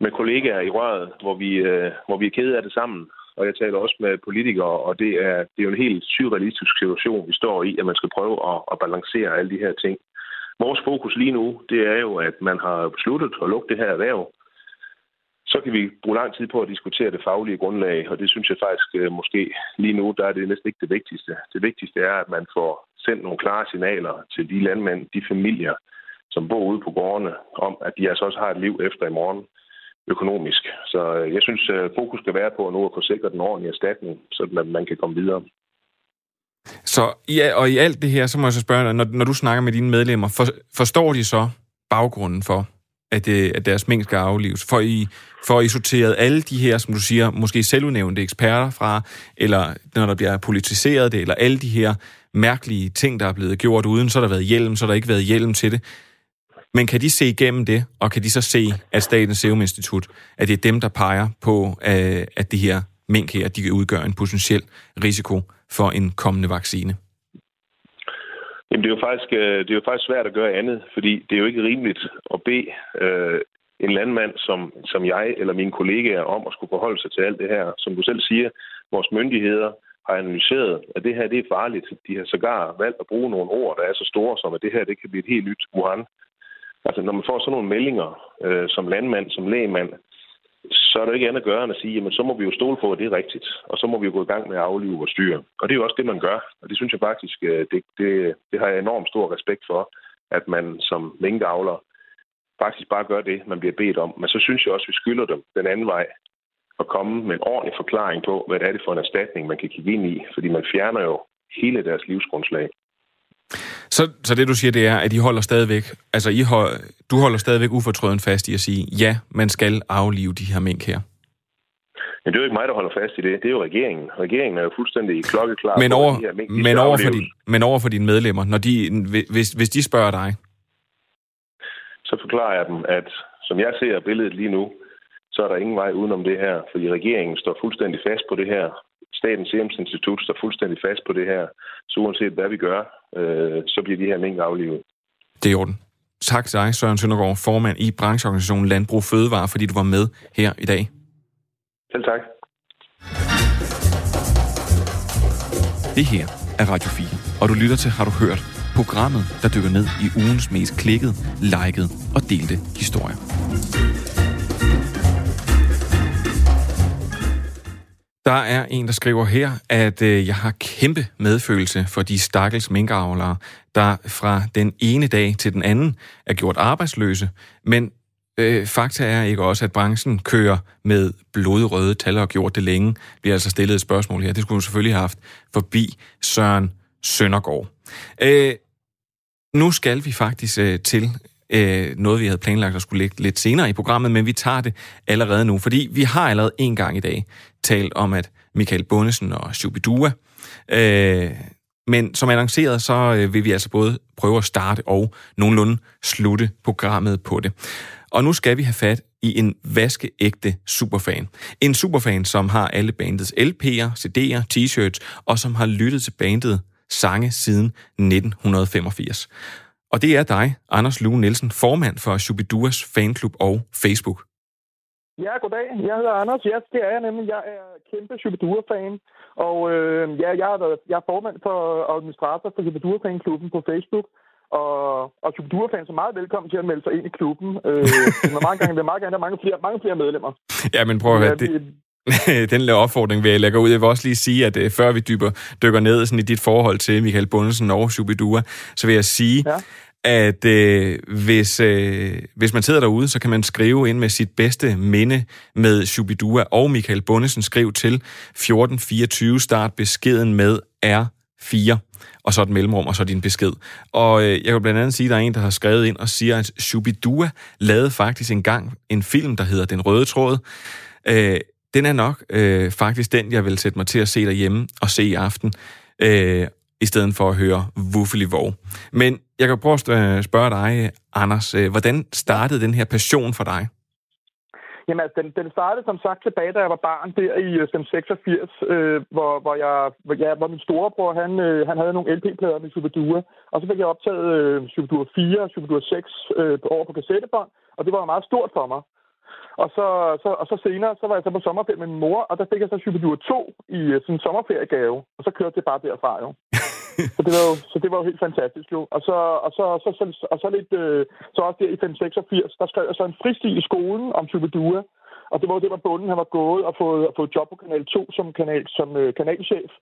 med kollegaer i røret, hvor vi, øh, hvor vi er kede af det sammen, og jeg taler også med politikere, og det er, det er jo en helt surrealistisk situation, vi står i, at man skal prøve at, at balancere alle de her ting. Vores fokus lige nu, det er jo, at man har besluttet at lukke det her erhverv, så kan vi bruge lang tid på at diskutere det faglige grundlag, og det synes jeg faktisk øh, måske lige nu, der er det næsten ikke det vigtigste. Det vigtigste er, at man får sendt nogle klare signaler til de landmænd, de familier, som bor ude på gårdene, om at de altså også har et liv efter i morgen økonomisk. Så øh, jeg synes, øh, fokus skal være på nu at få sikret den ordentlige erstatning, så man kan komme videre. Så ja, og i alt det her, så må jeg så spørge, dig, når, når du snakker med dine medlemmer, for, forstår de så baggrunden for, at, det, at deres mængde skal aflives. For I, for I sorteret alle de her, som du siger, måske selvudnævnte eksperter fra, eller når der bliver politiseret det, eller alle de her mærkelige ting, der er blevet gjort uden, så har der været hjelm, så har der ikke været hjelm til det. Men kan de se igennem det, og kan de så se, at Statens Serum Institut, at det er dem, der peger på, øh, at det her mink her, de udgør en potentiel risiko for en kommende vaccine? Jamen, det er, jo faktisk, øh, det er jo faktisk svært at gøre andet, fordi det er jo ikke rimeligt at bede øh, en landmand som, som jeg eller mine kollegaer om at skulle forholde sig til alt det her. Som du selv siger, vores myndigheder har analyseret, at det her det er farligt. De har sågar valgt at bruge nogle ord, der er så store som, at det her det kan blive et helt nyt Wuhan. Altså, når man får sådan nogle meldinger øh, som landmand, som lægemand, så er der ikke andet at gøre end at sige, jamen så må vi jo stole på, at det er rigtigt, og så må vi jo gå i gang med at aflive vores dyr. Og det er jo også det, man gør, og det synes jeg faktisk, øh, det, det, det har jeg enormt stor respekt for, at man som minkavler faktisk bare gør det, man bliver bedt om. Men så synes jeg også, at vi skylder dem den anden vej at komme med en ordentlig forklaring på, hvad det er det for en erstatning, man kan kigge ind i, fordi man fjerner jo hele deres livsgrundslag. Så, så det du siger, det er, at I holder stadigvæk, altså I hold, du holder stadigvæk ufortrøden fast i at sige, ja, man skal aflive de her mink her. Men det er jo ikke mig, der holder fast i det. Det er jo regeringen. Regeringen er jo fuldstændig klokkeklar. Men over, her mink, men, over for din, men over for dine medlemmer, når de, hvis, hvis de spørger dig? Så forklarer jeg dem, at som jeg ser billedet lige nu, så er der ingen vej udenom det her, fordi regeringen står fuldstændig fast på det her. Statens Serum Institut står fuldstændig fast på det her. Så uanset hvad vi gør, øh, så bliver de her mink aflivet. Det er i orden. Tak til dig, Søren Søndergaard, formand i brancheorganisationen Landbrug Fødevare, fordi du var med her i dag. Selv tak. Det her er Radio 4, og du lytter til Har du hørt? Programmet, der dykker ned i ugens mest klikket, liket og delte historier. Der er en, der skriver her, at øh, jeg har kæmpe medfølelse for de stakkels minkavlere, der fra den ene dag til den anden er gjort arbejdsløse, men øh, fakta er ikke også, at branchen kører med blodrøde tal og gjort det længe. Vi har altså stillet et spørgsmål her. Det skulle hun selvfølgelig have haft forbi Søren Søndergaard. Øh, nu skal vi faktisk øh, til øh, noget, vi havde planlagt at skulle ligge lidt senere i programmet, men vi tager det allerede nu, fordi vi har allerede en gang i dag talt om, at Michael Bundesen og Shubidua, øh, men som annonceret, så øh, vil vi altså både prøve at starte og nogenlunde slutte programmet på det. Og nu skal vi have fat i en vaskeægte superfan. En superfan, som har alle bandets LP'er, CD'er, t-shirts, og som har lyttet til bandet sange siden 1985. Og det er dig, Anders Lue Nielsen, formand for Shubiduas fanklub og Facebook. Ja, goddag. Jeg hedder Anders. Ja, det er jeg nemlig. Jeg er kæmpe Shubidua-fan. Og øh, ja, jeg er, jeg er formand for administrator for Shubidua-fanklubben på Facebook. Og, og Shubidua-fans er meget velkommen til at melde sig ind i klubben. Øh, det er meget gerne, det er meget gerne, der er mange flere, mange flere medlemmer. Ja, men prøv at høre, det, den lille opfordring vil jeg lægge ud. Jeg vil også lige sige, at uh, før vi dyber, dykker ned sådan i dit forhold til Michael Bundesen og Shubidua, så vil jeg sige, ja at øh, hvis, øh, hvis man sidder derude, så kan man skrive ind med sit bedste minde med Shubidua og Michael Bundesen. Skriv til 1424, start beskeden med R4 og så et mellemrum, og så din besked. Og øh, jeg kan blandt andet sige, at der er en, der har skrevet ind og siger, at Shubidua lavede faktisk engang en film, der hedder Den Røde Tråd. Øh, den er nok øh, faktisk den, jeg vil sætte mig til at se derhjemme og se i aften. Øh, i stedet for at høre Wuffeli Vov. Men jeg kan prøve at spørge dig, Anders, øh, hvordan startede den her passion for dig? Jamen, altså, den, den startede som sagt tilbage, da jeg var barn, der i 86, øh, øh, hvor, hvor, jeg, hvor, ja, hvor min storebror, han, øh, han havde nogle LP-plader med Superdua, og så fik jeg optaget øh, Superdua 4 og Superdua 6 øh, over på kassettebånd, og det var meget stort for mig. Og så, så, og så senere, så var jeg så på sommerferie med min mor, og der fik jeg så Superdua 2 i øh, sådan en sommerferiegave, og så kørte det bare derfra jo. så, det var jo, så det var jo helt fantastisk jo. Og så, og så, så, så, og så lidt, øh, så også der i 586, der skrev jeg så en fristil i skolen om Superdua, og det var det, hvor bunden, han var gået og fået, fået job på Kanal 2 som, kanal, som øh, kanalchef.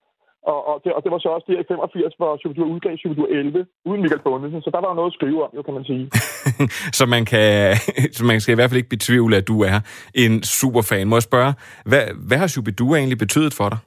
Og, og, det, og det var så også der i 85, hvor Superdur udgav Superdur 11, uden Michael Bundesen. Så der var jo noget at skrive om, jo, kan man sige. så, man kan, så man skal i hvert fald ikke betvivle, at du er en superfan. Må jeg spørge, hvad, hvad har Superdur egentlig betydet for dig?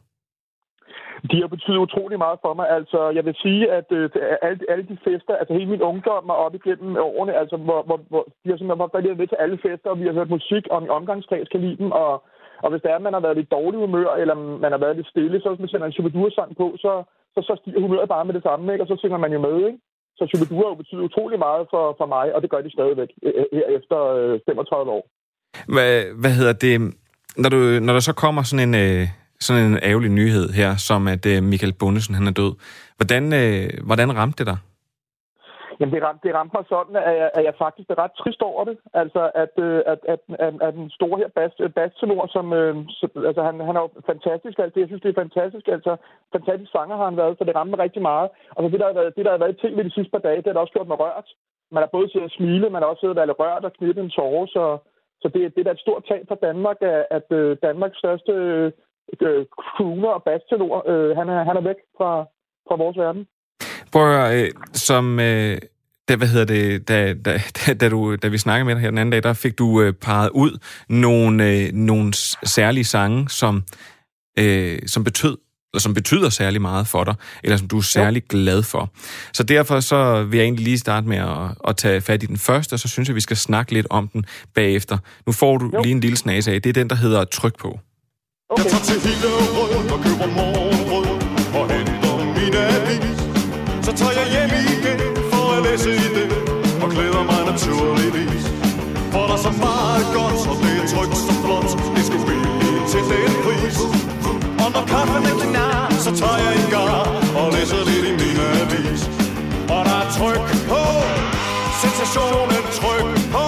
De har betydet utrolig meget for mig. Altså, jeg vil sige, at øh, alle, alle de fester, altså hele min ungdom og op igennem årene, altså, hvor, hvor, hvor de har simpelthen været med til alle fester, og vi har hørt musik, og min omgangskreds kan lide dem, og og hvis det er, at man har været lidt dårlig humør, eller man har været lidt stille, så hvis man sender en Chubadur-sang på, så, så, så stiger humøret bare med det samme, ikke? og så synger man jo med. Ikke? Så Chubadur har betydet utrolig meget for, for mig, og det gør de stadigvæk øh, øh, her efter øh, 35 år. Hvad, hvad hedder det? Når, du, når der så kommer sådan en, øh, sådan en ærgerlig nyhed her, som at øh, Michael Bundesen han er død, hvordan, øh, hvordan ramte det dig? Jamen, det ramte, det ramte mig sådan, at jeg, at jeg faktisk er ret trist over det. Altså, at, øh, at, at, at, at den store her bas, bassenor, som, øh, altså, han, han er jo fantastisk. Altså, jeg synes, det er fantastisk. Altså, fantastisk sanger har han været, så det ramte mig rigtig meget. Og så det, der har været, det, der har været i tv de sidste par dage, det har også gjort mig rørt. Man har både siddet og smile, man har også siddet og været rørt og knippet en tårer, så, så det, det er da et stort tab for Danmark, at, at Danmarks største øh, crooner og bassenor, øh, han, er, han er væk fra, fra vores verden. Prøv at høre, øh, som... Øh, da, hvad hedder det, da, da, da, da, du, da vi snakkede med dig her den anden dag, der fik du øh, parret ud nogle, øh, nogle særlige sange, som, øh, som betød eller som betyder særlig meget for dig, eller som du er særlig jo. glad for. Så derfor så vil jeg egentlig lige starte med at, at tage fat i den første, og så synes jeg, vi skal snakke lidt om den bagefter. Nu får du jo. lige en lille snas af. Det er den, der hedder Tryk på. Okay. Jeg tager til Hillerød og køber morgenbrød og henter min avis. Så tager jeg hjem igen læse i det Og glæder mig naturligvis For der var så meget godt, så det er trygt så flot. Det skulle blive til den pris. Og når kaffen er klar, så tager jeg en gar og læser lidt i min avis. Og der er tryk på, sensationen tryk på.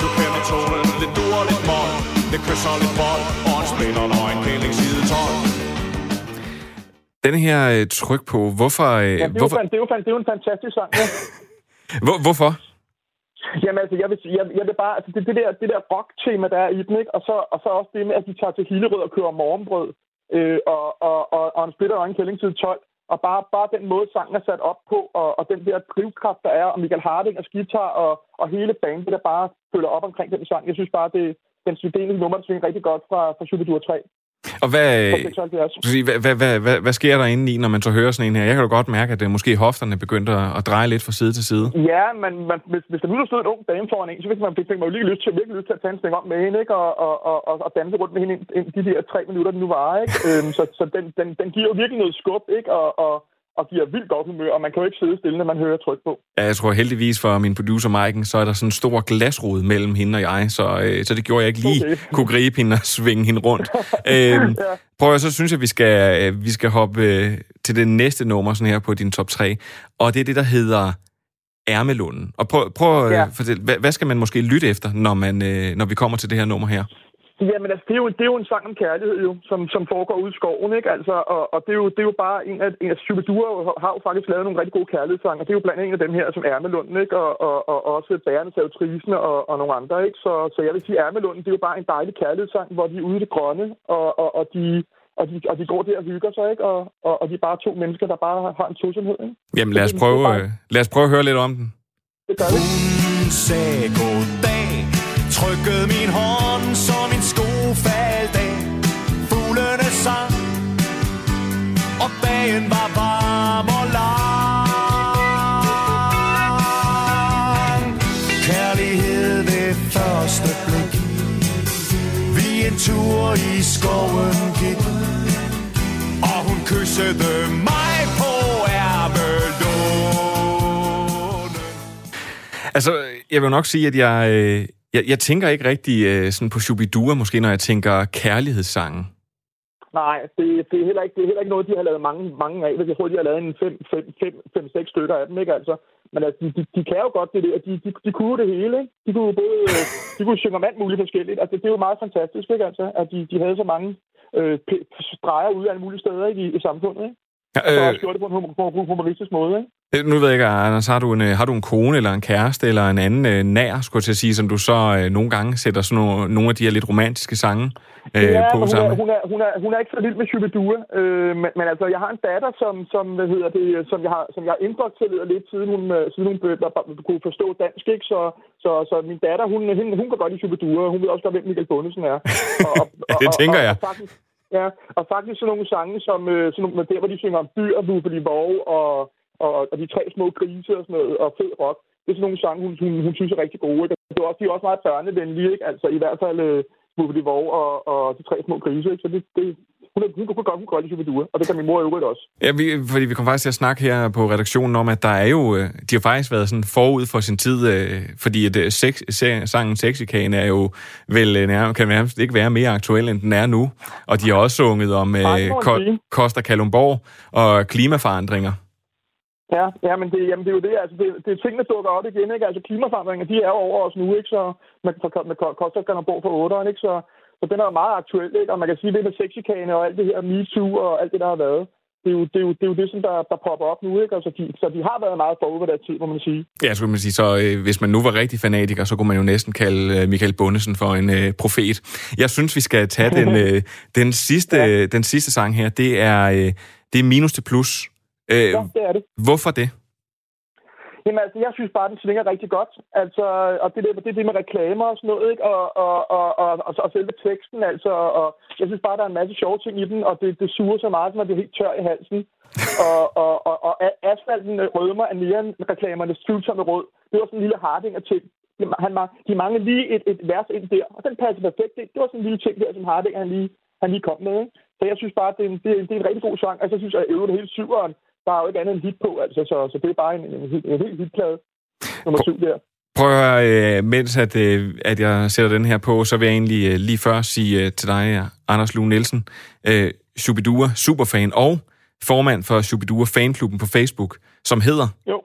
Du kender tonen, lidt dur og lidt mål. Det kysser lidt bold, og spænder kæling side 12. Den her øh, tryk på, hvorfor... Øh, Ja, det, er jo, hvorfor fan- det, er jo, fan- det er jo en fantastisk sang, ja. hvor, hvorfor? Jamen altså, jeg vil, jeg, jeg vil bare, altså det, det der, det der rock-tema, der er i den, ikke? Og, så, og så også det med, at de tager til Hillerød og kører morgenbrød, øh, og, og, og, og en splitter og en kælling til 12. Og bare, bare den måde, sangen er sat op på, og, og den der drivkraft, der er, og Michael Harding og guitar, og, og hele banen, der bare følger op omkring den sang. Jeg synes bare, det, den det en nummer, der svinger rigtig godt fra, fra Superdur 3. Og hvad, Fra 76. Præcis, Hvad, hvad, hvad, hvad, hvad sker der inde i, når man så hører sådan en her? Jeg kan jo godt mærke, at øh, måske hofterne begyndte at, at dreje lidt fra side til side. Ja, men man, hvis, hvis der nu stod en ung dame foran en, så fik man, fik man jo lige lyst til, virkelig lyst til at tage en sting om med hende, ikke? Og, og, og, og, og danse rundt med hende ind, ind, de der tre minutter, den nu var, ikke? øhm, så så den, den, den giver jo virkelig noget skub, ikke? Og, og, og giver vildt godt humør, og man kan jo ikke sidde stille, når man hører tryk på. Ja, jeg tror heldigvis for min producer Maiken, så er der sådan en stor glasrude mellem hende og jeg, så, øh, så det gjorde jeg ikke lige Okay. kunne gribe hende og svinge hende rundt. øhm, prøv at, så synes jeg, vi skal, øh, vi skal hoppe øh, til det næste nummer sådan her på din top 3, og det er det, der hedder Ærmelunden. Og prøv, prøv at Ja. ja. fortælle, hvad, hvad skal man måske lytte efter, når, man, øh, når vi kommer til det her nummer her? Jamen altså, det er jo, det er jo en sang om kærlighed, jo, som, som foregår ude i skoven, ikke? Altså, og, og det, er jo, det er jo bare en af, en af Superdure har jo faktisk lavet nogle rigtig gode kærlighedssange, og det er jo blandt andet en af dem her, som Ærmelunden, ikke? Og, og, og også Bærende Savtrisen og, og nogle andre, ikke? Så, så jeg vil sige, Ærmelunden, det er jo bare en dejlig kærlighedssang, hvor de er ude i det grønne, og, og, og de, og de, og de går der og hygger sig, ikke? Og, og, og de er bare to mennesker, der bare har en tosomhed, ikke? Jamen lad os prøve, øh, lad os prøve at høre lidt om den. Det gør vi. Hun sagde goddag Trykkede min hånd, dagen var varm og lang. Kærlighed ved første blik. Vi en tur i skoven gik Og hun kyssede mig på ærmelånen Altså, jeg vil nok sige, at jeg, øh, jeg, jeg tænker ikke rigtig øh, sådan på Shubidua, måske når jeg tænker kærlighedssange. Nej, det, det, er heller ikke, det er heller ikke noget, de har lavet mange, mange af. Jeg tror, de har lavet en 5-6 stykker af dem, ikke altså? Men altså, de, de, de kan jo godt det der. De, de, de kunne det hele, ikke? De kunne både de kunne synge om alt muligt forskelligt. Altså, det er jo meget fantastisk, ikke altså? At de, de havde så mange øh, streger ude af alle mulige steder ikke? I, i samfundet, ikke? Ja, Og øh, også gjort det på en humoristisk måde, ikke? Øh, Nu ved jeg ikke, Anders, har du, en, øh, har du en kone eller en kæreste eller en anden øh, nær, skulle jeg til at sige, som du så øh, nogle gange sætter sådan nogle, nogle af de her lidt romantiske sange øh, ja, på hun, sammen? er, hun, er, hun, er, hun er ikke så vild med Shubidua, øh, men, men altså, jeg har en datter, som, som, hvad hedder det, som jeg har, som jeg har indoktrineret lidt, siden hun, øh, siden hun kunne forstå dansk, ikke? Så, så, så min datter, hun, hun, hun kan godt lide Shubidua, og hun ved også godt, hvem Michael Bundesen er. Og, og, Ja, det tænker og, jeg. Og, og faktisk, ja, og faktisk sådan nogle sange, som øh, sådan nogle, der, hvor de synger om dyr, Buffalo Vov og, og, og de tre små grise og sådan noget, og fed rock. Det er sådan nogle sange, hun, hun, hun synes er rigtig gode. Ikke? Det er også, de er også meget børnevenlige, ikke? Altså i hvert fald øh, Vov og, og de tre små grise. Ikke? Så det, det, hun, er, hun, kunne godt, hun kunne godt lide Shubidua, og det kan min mor øvrigt også. Ja, vi, fordi vi kom faktisk til at snakke her på redaktionen om, at der er jo, øh, de har faktisk været sådan forud for sin tid, øh, fordi at øh, sex, se, sangen Sexikane er jo vel øh, nær, kan nærmest ikke være mere aktuel, end den er nu. Og de har også sunget om øh, Ko-. Costa Kalumborg og klimaforandringer. Ja, ja men, det, jamen, det er jo det. Altså, det, det tingene dukker op igen. Ikke? Altså, klimaforandringer, de er jo over os nu, ikke? Så med, med, med Costa Kalundborg for 8'eren, ikke? Så, så den er jo meget aktuel, ikke? Og man kan sige, det med sexikane og alt det her MeToo og alt det, der har været. Det er jo det, er jo, det, er jo det som der, der popper op nu, ikke? Altså, de, så de har været meget forud for deres tid, må man sige. Ja, skulle man sige, så øh, hvis man nu var rigtig fanatiker, så kunne man jo næsten kalde øh, Michael Bundesen for en øh, profet. Jeg synes, vi skal tage den, øh, den, sidste, ja. den sidste sang her. Det er, øh, det er minus til plus. Øh, Ja, det er det. Hvorfor det? Jamen altså, jeg synes bare, den svinger rigtig godt. Altså, og det, det, det er det med reklamer og sådan noget, ikke? Og, og, og, og, og, og selve teksten, altså. Og jeg synes bare, der er en masse sjove ting i den, og det, det suger så meget, at man bliver helt tør i halsen. og, og, og, og asfalten rødmer af neonreklamernes tvivlsomme rød. Det var sådan en lille hardinger ting. Han, var- de manglede lige et, et vers ind der, og den passede perfekt. ind. Det var sådan en lille ting der, som Hardinger han lige, han lige kom med. Ikke? Så jeg synes bare, det er en, det, er, det er en rigtig god sang. Altså, jeg synes, at øvrigt hele syveren, der er jo ikke andet end hit på, altså. Så, så det er bare en, en, en, en helt hitplade. Nummer syv der. Prøv at høre, øh, mens at, øh, at jeg sætter den her på, så vil jeg egentlig øh, lige først sige til dig, Anders Lue Nielsen, øh, Shubidua superfan og formand for Shubidua fanklubben på Facebook, som hedder... Jo,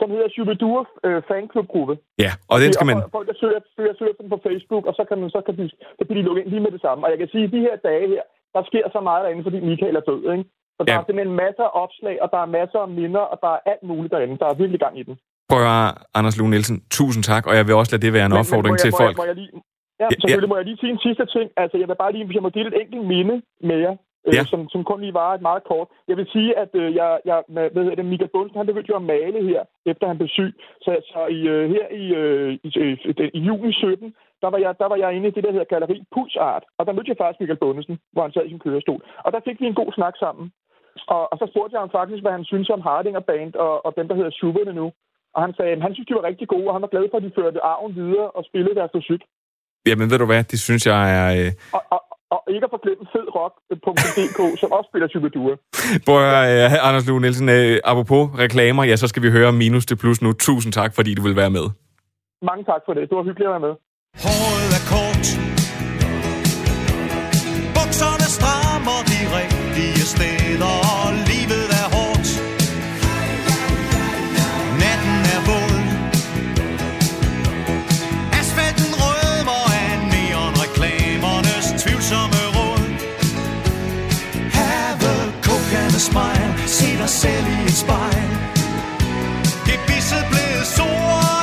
som hedder Shubidua øh, fanklubgruppe. Ja, og den skal man... Og folk, der søger, søger, søger den på Facebook, og så kan, man, så kan de, så kan de lukke ind lige med det samme. Og jeg kan sige, at de her dage her, der sker så meget derinde, fordi Michael er død, ikke? Så der ja. er simpelthen masser af opslag, og der er masser af minder, og der er alt muligt derinde. Der er virkelig gang i den. Prøv at Anders Lue Nielsen, tusind tak, og jeg vil også lade det være en men, opfordring men, jeg, til må folk. Jeg, må jeg lige, ja, selvfølgelig ja. må jeg lige sige en sidste ting. Altså, jeg vil bare lige, hvis jeg må dele et enkelt minde med jer, øh, ja. som, som kun lige var et meget kort. Jeg vil sige, at øh, jeg, jeg hvad hedder det, Michael Bunsen, han begyndte jo at male her, efter han blev syg. Så, så i, øh, her i, øh, i, i, i juni 17, der var, jeg, der var jeg inde i det, der hedder Galeri Pulsart. Og der mødte jeg faktisk Michael Bundesen, hvor han sad i sin kørestol. Og der fik vi en god snak sammen. Og, og så spurgte jeg ham faktisk, hvad han synes om Hardinger Band og, og dem, der hedder Schubert nu. Og han sagde, at han synes, de var rigtig gode, og han var glad for, at de førte arven videre og spillede deres musik. Jamen ved du hvad, det synes jeg er... Øh... Og, og, og ikke at forglemme fedrock.dk, som også spiller Shubidua. Prøv at uh, Anders Lue Nielsen, uh, apropos reklamer, ja, så skal vi høre Minus til Plus nu. Tusind tak, fordi du vil være med. Mange tak for det. Det var hyggeligt at være med. Håret er kort. Smile. Se dig selv i et spejl. Gebisset blevet sort.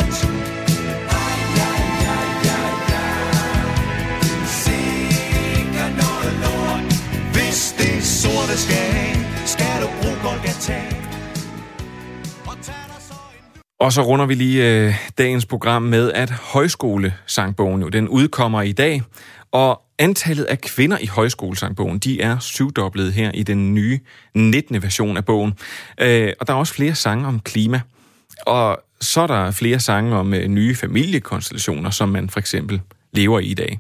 Hvis det sorte skal af, skal du bruge Golgata. Og så runder vi lige øh, dagens program med, at højskolesangbogen jo, den udkommer i dag, og antallet af kvinder i højskolesangbogen, de er syvdoblet her i den nye 19. version af bogen. Øh, og der er også flere sange om klima. Og så er der flere sange om øh, nye familiekonstellationer, som man for eksempel lever i i dag.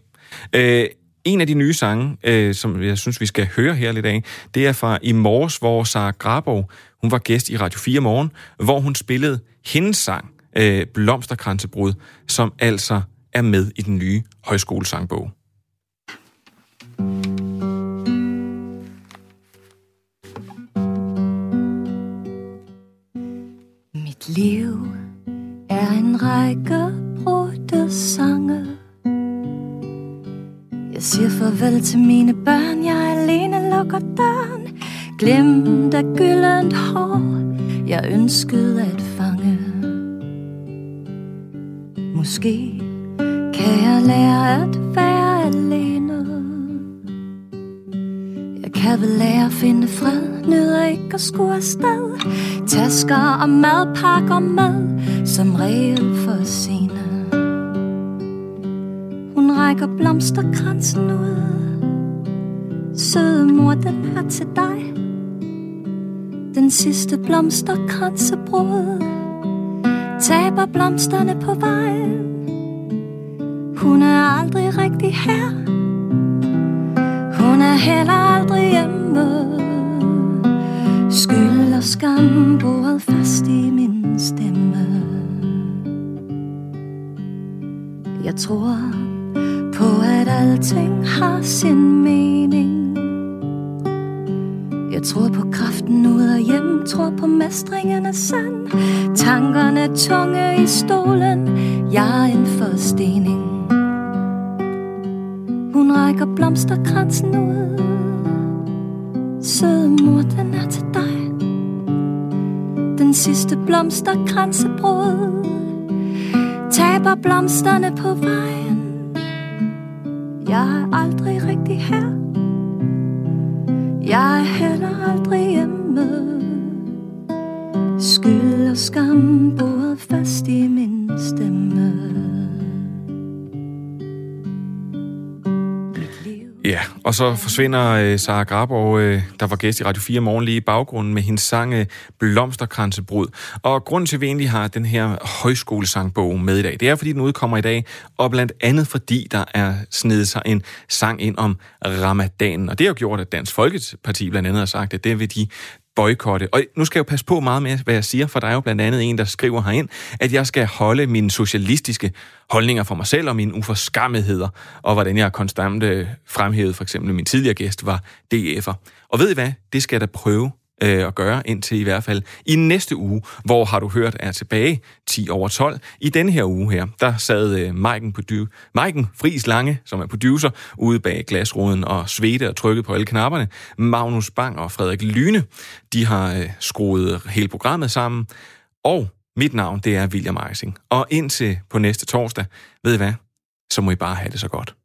Øh, en af de nye sange, øh, som jeg synes, vi skal høre her lidt af, det er fra i morges, hvor Sara Grabo, hun var gæst i Radio 4 Morgen, hvor hun spillede hendes sang, øh, Blomsterkransebrud, som altså er med i den nye højskolesangbog. Liv er en række brudte sange. Jeg siger farvel til mine børn, jeg alene lukker døren. Glemt af gyldent hår, jeg ønskede at fange. Måske kan jeg lære at være alene. Jeg kan vel lære at finde fred, nyder ikke at skulle afsted. Tasker og madpakker med, som regel for sine. Hun rækker blomsterkransen ud. Søde mor, den her til dig. Den sidste blomsterkransebrud Taber blomsterne på vejen Hun er aldrig rigtig her Hun er heller aldrig hjemme Skyld og skam boret fast i min stemme. Jeg tror på at alting har sin mening. Jeg tror på kraften ud og hjem Tror på mestringen af sand. Tankerne tunge i stolen Jeg er en forstening. Hun rækker blomsterkransen ud. Søde mor, den er til dig. Den sidste blomsterkransebrud Taber blomsterne på vejen. Jeg er aldrig rigtig her. Jeg er heller aldrig hjemme. Skyld og skam boret fast i min stemme. Ja, og så forsvinder øh, Sara Grabov, øh, der var gæst i Radio 4 morgen lige i baggrunden med hendes sang øh, Blomsterkransebrud. Og grunden til, at vi egentlig har den her højskolesangbog med i dag, det er, fordi den udkommer i dag, og blandt andet fordi der er snedet sig en sang ind om ramadanen. Og det har gjort, at Dansk Folkeparti blandt andet har sagt, at det vil de boykotte. Og nu skal jeg jo passe på meget med, hvad jeg siger, for der er jo blandt andet en, der skriver herind, at jeg skal holde mine socialistiske holdninger for mig selv og mine uforskammetheder, og hvordan jeg konstant øh, fremhævede fremhævet, for eksempel min tidligere gæst var DF'er. Og ved I hvad? Det skal jeg da prøve øh, at gøre indtil i hvert fald i næste uge, hvor har du hørt er tilbage 10 over 12. I denne her uge her, der sad øh, Maiken, produ- Maiken Friis Lange, som er producer, ude bag glasruden og svedte og trykkede på alle knapperne. Magnus Bang og Frederik Lyne, de har øh, skruet hele programmet sammen. Og mit navn, det er William Eising. Og indtil på næste torsdag, ved I hvad, så må I bare have det så godt.